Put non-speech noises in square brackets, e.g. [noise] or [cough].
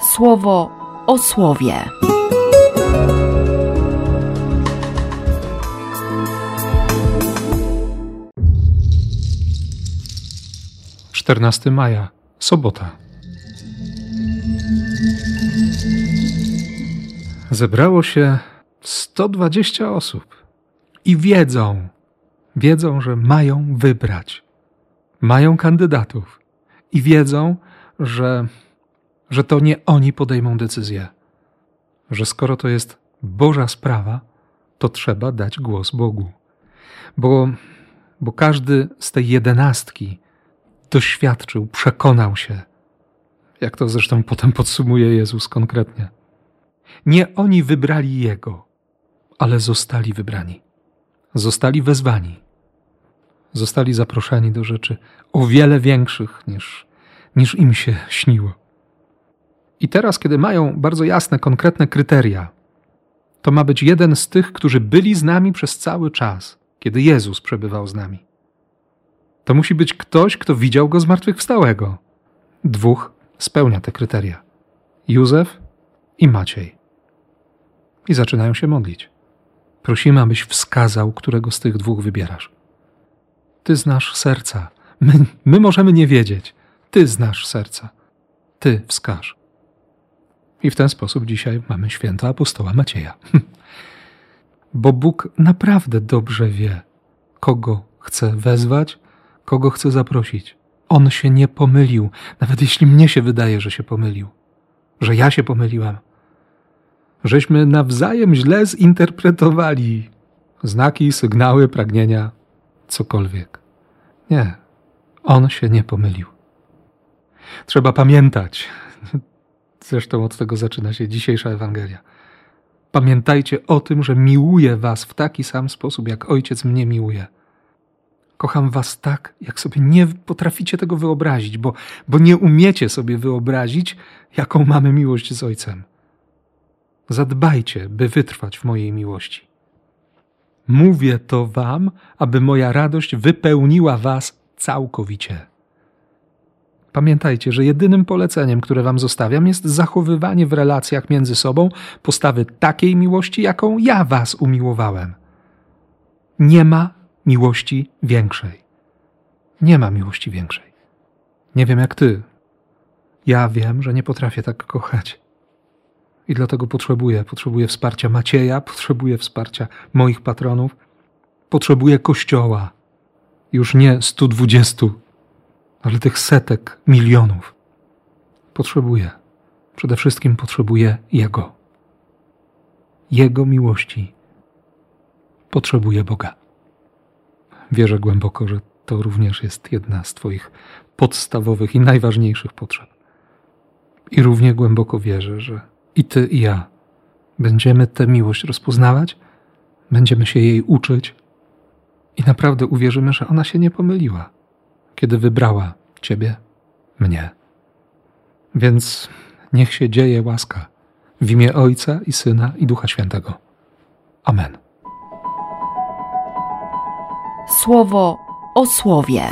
słowo o słowie. Czternasty maja, sobota. Zebrało się 120 osób i wiedzą, wiedzą, że mają wybrać, mają kandydatów i wiedzą, że że to nie oni podejmą decyzję, że skoro to jest Boża sprawa, to trzeba dać głos Bogu. Bo, bo każdy z tej jedenastki doświadczył, przekonał się, jak to zresztą potem podsumuje Jezus konkretnie. Nie oni wybrali Jego, ale zostali wybrani. Zostali wezwani. Zostali zaproszeni do rzeczy o wiele większych niż, niż im się śniło. I teraz, kiedy mają bardzo jasne, konkretne kryteria, to ma być jeden z tych, którzy byli z nami przez cały czas, kiedy Jezus przebywał z nami. To musi być ktoś, kto widział go zmartwychwstałego. Dwóch spełnia te kryteria: Józef i Maciej. I zaczynają się modlić. Prosimy, abyś wskazał, którego z tych dwóch wybierasz. Ty znasz serca. My, my możemy nie wiedzieć. Ty znasz serca. Ty wskaż. I w ten sposób dzisiaj mamy święta apostoła Macieja. [laughs] Bo Bóg naprawdę dobrze wie, kogo chce wezwać, kogo chce zaprosić. On się nie pomylił, nawet jeśli mnie się wydaje, że się pomylił, że ja się pomyliłam, żeśmy nawzajem źle zinterpretowali znaki, sygnały, pragnienia, cokolwiek. Nie, on się nie pomylił. Trzeba pamiętać, Zresztą od tego zaczyna się dzisiejsza Ewangelia. Pamiętajcie o tym, że miłuję Was w taki sam sposób, jak Ojciec mnie miłuje. Kocham Was tak, jak sobie nie potraficie tego wyobrazić, bo, bo nie umiecie sobie wyobrazić, jaką mamy miłość z Ojcem. Zadbajcie, by wytrwać w mojej miłości. Mówię to Wam, aby moja radość wypełniła Was całkowicie. Pamiętajcie, że jedynym poleceniem, które Wam zostawiam, jest zachowywanie w relacjach między sobą postawy takiej miłości, jaką ja Was umiłowałem. Nie ma miłości większej. Nie ma miłości większej. Nie wiem jak Ty. Ja wiem, że nie potrafię tak kochać. I dlatego potrzebuję, potrzebuję wsparcia Macieja, potrzebuję wsparcia moich patronów, potrzebuję Kościoła. Już nie 120 ale tych setek, milionów. Potrzebuję. Przede wszystkim potrzebuję Jego. Jego miłości. Potrzebuję Boga. Wierzę głęboko, że to również jest jedna z Twoich podstawowych i najważniejszych potrzeb. I równie głęboko wierzę, że i Ty, i ja będziemy tę miłość rozpoznawać, będziemy się jej uczyć i naprawdę uwierzymy, że ona się nie pomyliła kiedy wybrała Ciebie, mnie. Więc niech się dzieje łaska w imię Ojca i Syna i Ducha Świętego. Amen. Słowo o słowie.